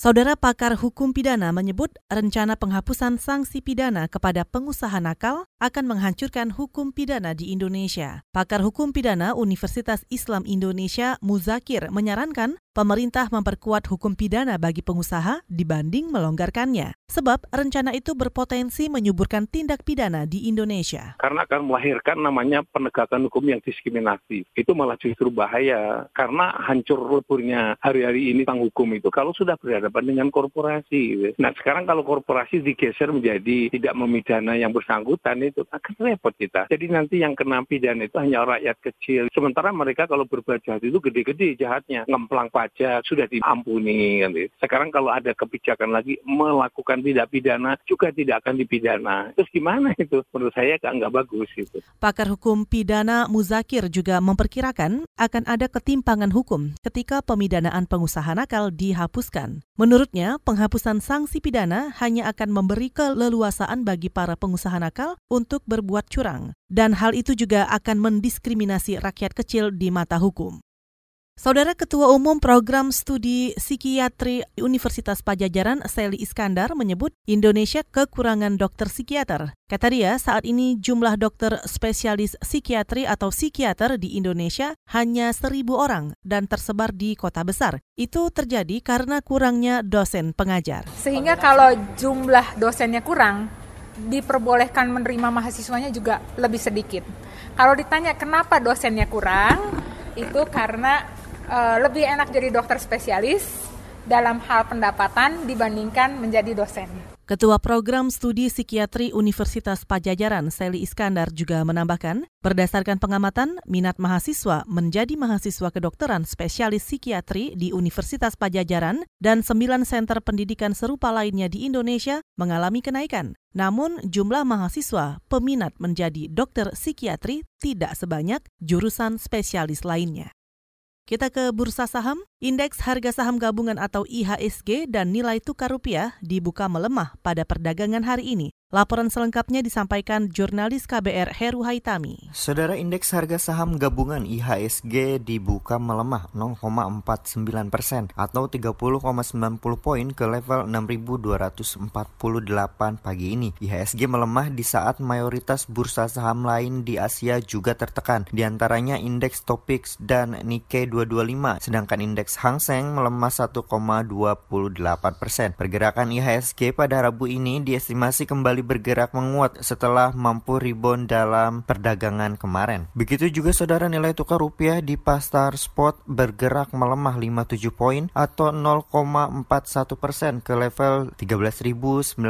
Saudara pakar hukum pidana menyebut rencana penghapusan sanksi pidana kepada pengusaha nakal akan menghancurkan hukum pidana di Indonesia. Pakar hukum pidana Universitas Islam Indonesia Muzakir menyarankan pemerintah memperkuat hukum pidana bagi pengusaha dibanding melonggarkannya. Sebab rencana itu berpotensi menyuburkan tindak pidana di Indonesia. Karena akan melahirkan namanya penegakan hukum yang diskriminatif. Itu malah justru bahaya karena hancur leburnya hari-hari ini tentang hukum itu. Kalau sudah berhadapan dengan korporasi. Nah sekarang kalau korporasi digeser menjadi tidak memidana yang bersangkutan itu akan repot kita. Jadi nanti yang kena pidana itu hanya rakyat kecil. Sementara mereka kalau berbuat jahat itu gede-gede jahatnya. Ngemplang pajak sudah diampuni. Gitu. Sekarang kalau ada kebijakan lagi melakukan tidak pidana juga tidak akan dipidana. Terus gimana itu? Menurut saya nggak bagus itu. Pakar hukum pidana Muzakir juga memperkirakan akan ada ketimpangan hukum ketika pemidanaan pengusaha nakal dihapuskan. Menurutnya, penghapusan sanksi pidana hanya akan memberi keleluasaan bagi para pengusaha nakal untuk berbuat curang. Dan hal itu juga akan mendiskriminasi rakyat kecil di mata hukum. Saudara Ketua Umum Program Studi Psikiatri Universitas Pajajaran, Seli Iskandar, menyebut Indonesia kekurangan dokter psikiater. Kata dia, saat ini jumlah dokter spesialis psikiatri atau psikiater di Indonesia hanya seribu orang dan tersebar di kota besar. Itu terjadi karena kurangnya dosen pengajar. Sehingga kalau jumlah dosennya kurang, diperbolehkan menerima mahasiswanya juga lebih sedikit. Kalau ditanya kenapa dosennya kurang, itu karena uh, lebih enak jadi dokter spesialis dalam hal pendapatan dibandingkan menjadi dosen. Ketua Program Studi Psikiatri Universitas Pajajaran, Seli Iskandar juga menambahkan, berdasarkan pengamatan, minat mahasiswa menjadi mahasiswa kedokteran spesialis psikiatri di Universitas Pajajaran dan sembilan senter pendidikan serupa lainnya di Indonesia mengalami kenaikan. Namun, jumlah mahasiswa peminat menjadi dokter psikiatri tidak sebanyak jurusan spesialis lainnya. Kita ke bursa saham, indeks harga saham gabungan atau IHSG dan nilai tukar rupiah dibuka melemah pada perdagangan hari ini. Laporan selengkapnya disampaikan jurnalis KBR Heru Haitami. Saudara indeks harga saham gabungan IHSG dibuka melemah 0,49 persen atau 30,90 poin ke level 6.248 pagi ini. IHSG melemah di saat mayoritas bursa saham lain di Asia juga tertekan, di antaranya indeks Topix dan Nikkei 225, sedangkan indeks Hang Seng melemah 1,28 persen. Pergerakan IHSG pada Rabu ini diestimasi kembali kembali bergerak menguat setelah mampu rebound dalam perdagangan kemarin. Begitu juga saudara nilai tukar rupiah di pasar spot bergerak melemah 57 poin atau 0,41 persen ke level 13.935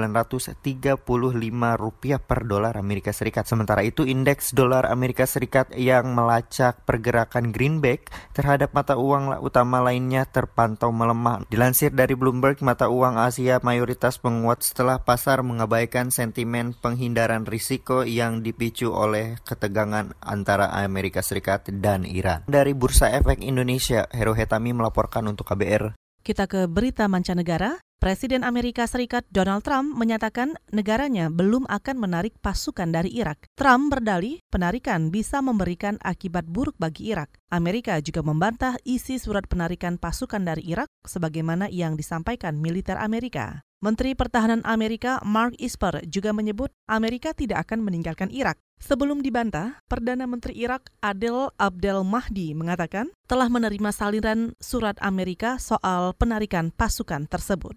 rupiah per dolar Amerika Serikat. Sementara itu indeks dolar Amerika Serikat yang melacak pergerakan greenback terhadap mata uang utama lainnya terpantau melemah. Dilansir dari Bloomberg, mata uang Asia mayoritas menguat setelah pasar mengabaikan sentimen penghindaran risiko yang dipicu oleh ketegangan antara Amerika Serikat dan Iran. Dari Bursa Efek Indonesia, Hero Hetami melaporkan untuk KBR. Kita ke berita mancanegara. Presiden Amerika Serikat Donald Trump menyatakan negaranya belum akan menarik pasukan dari Irak. Trump berdalih penarikan bisa memberikan akibat buruk bagi Irak. Amerika juga membantah isi surat penarikan pasukan dari Irak sebagaimana yang disampaikan militer Amerika. Menteri Pertahanan Amerika Mark Esper juga menyebut Amerika tidak akan meninggalkan Irak. Sebelum dibantah, Perdana Menteri Irak Adel Abdel Mahdi mengatakan telah menerima salinan surat Amerika soal penarikan pasukan tersebut.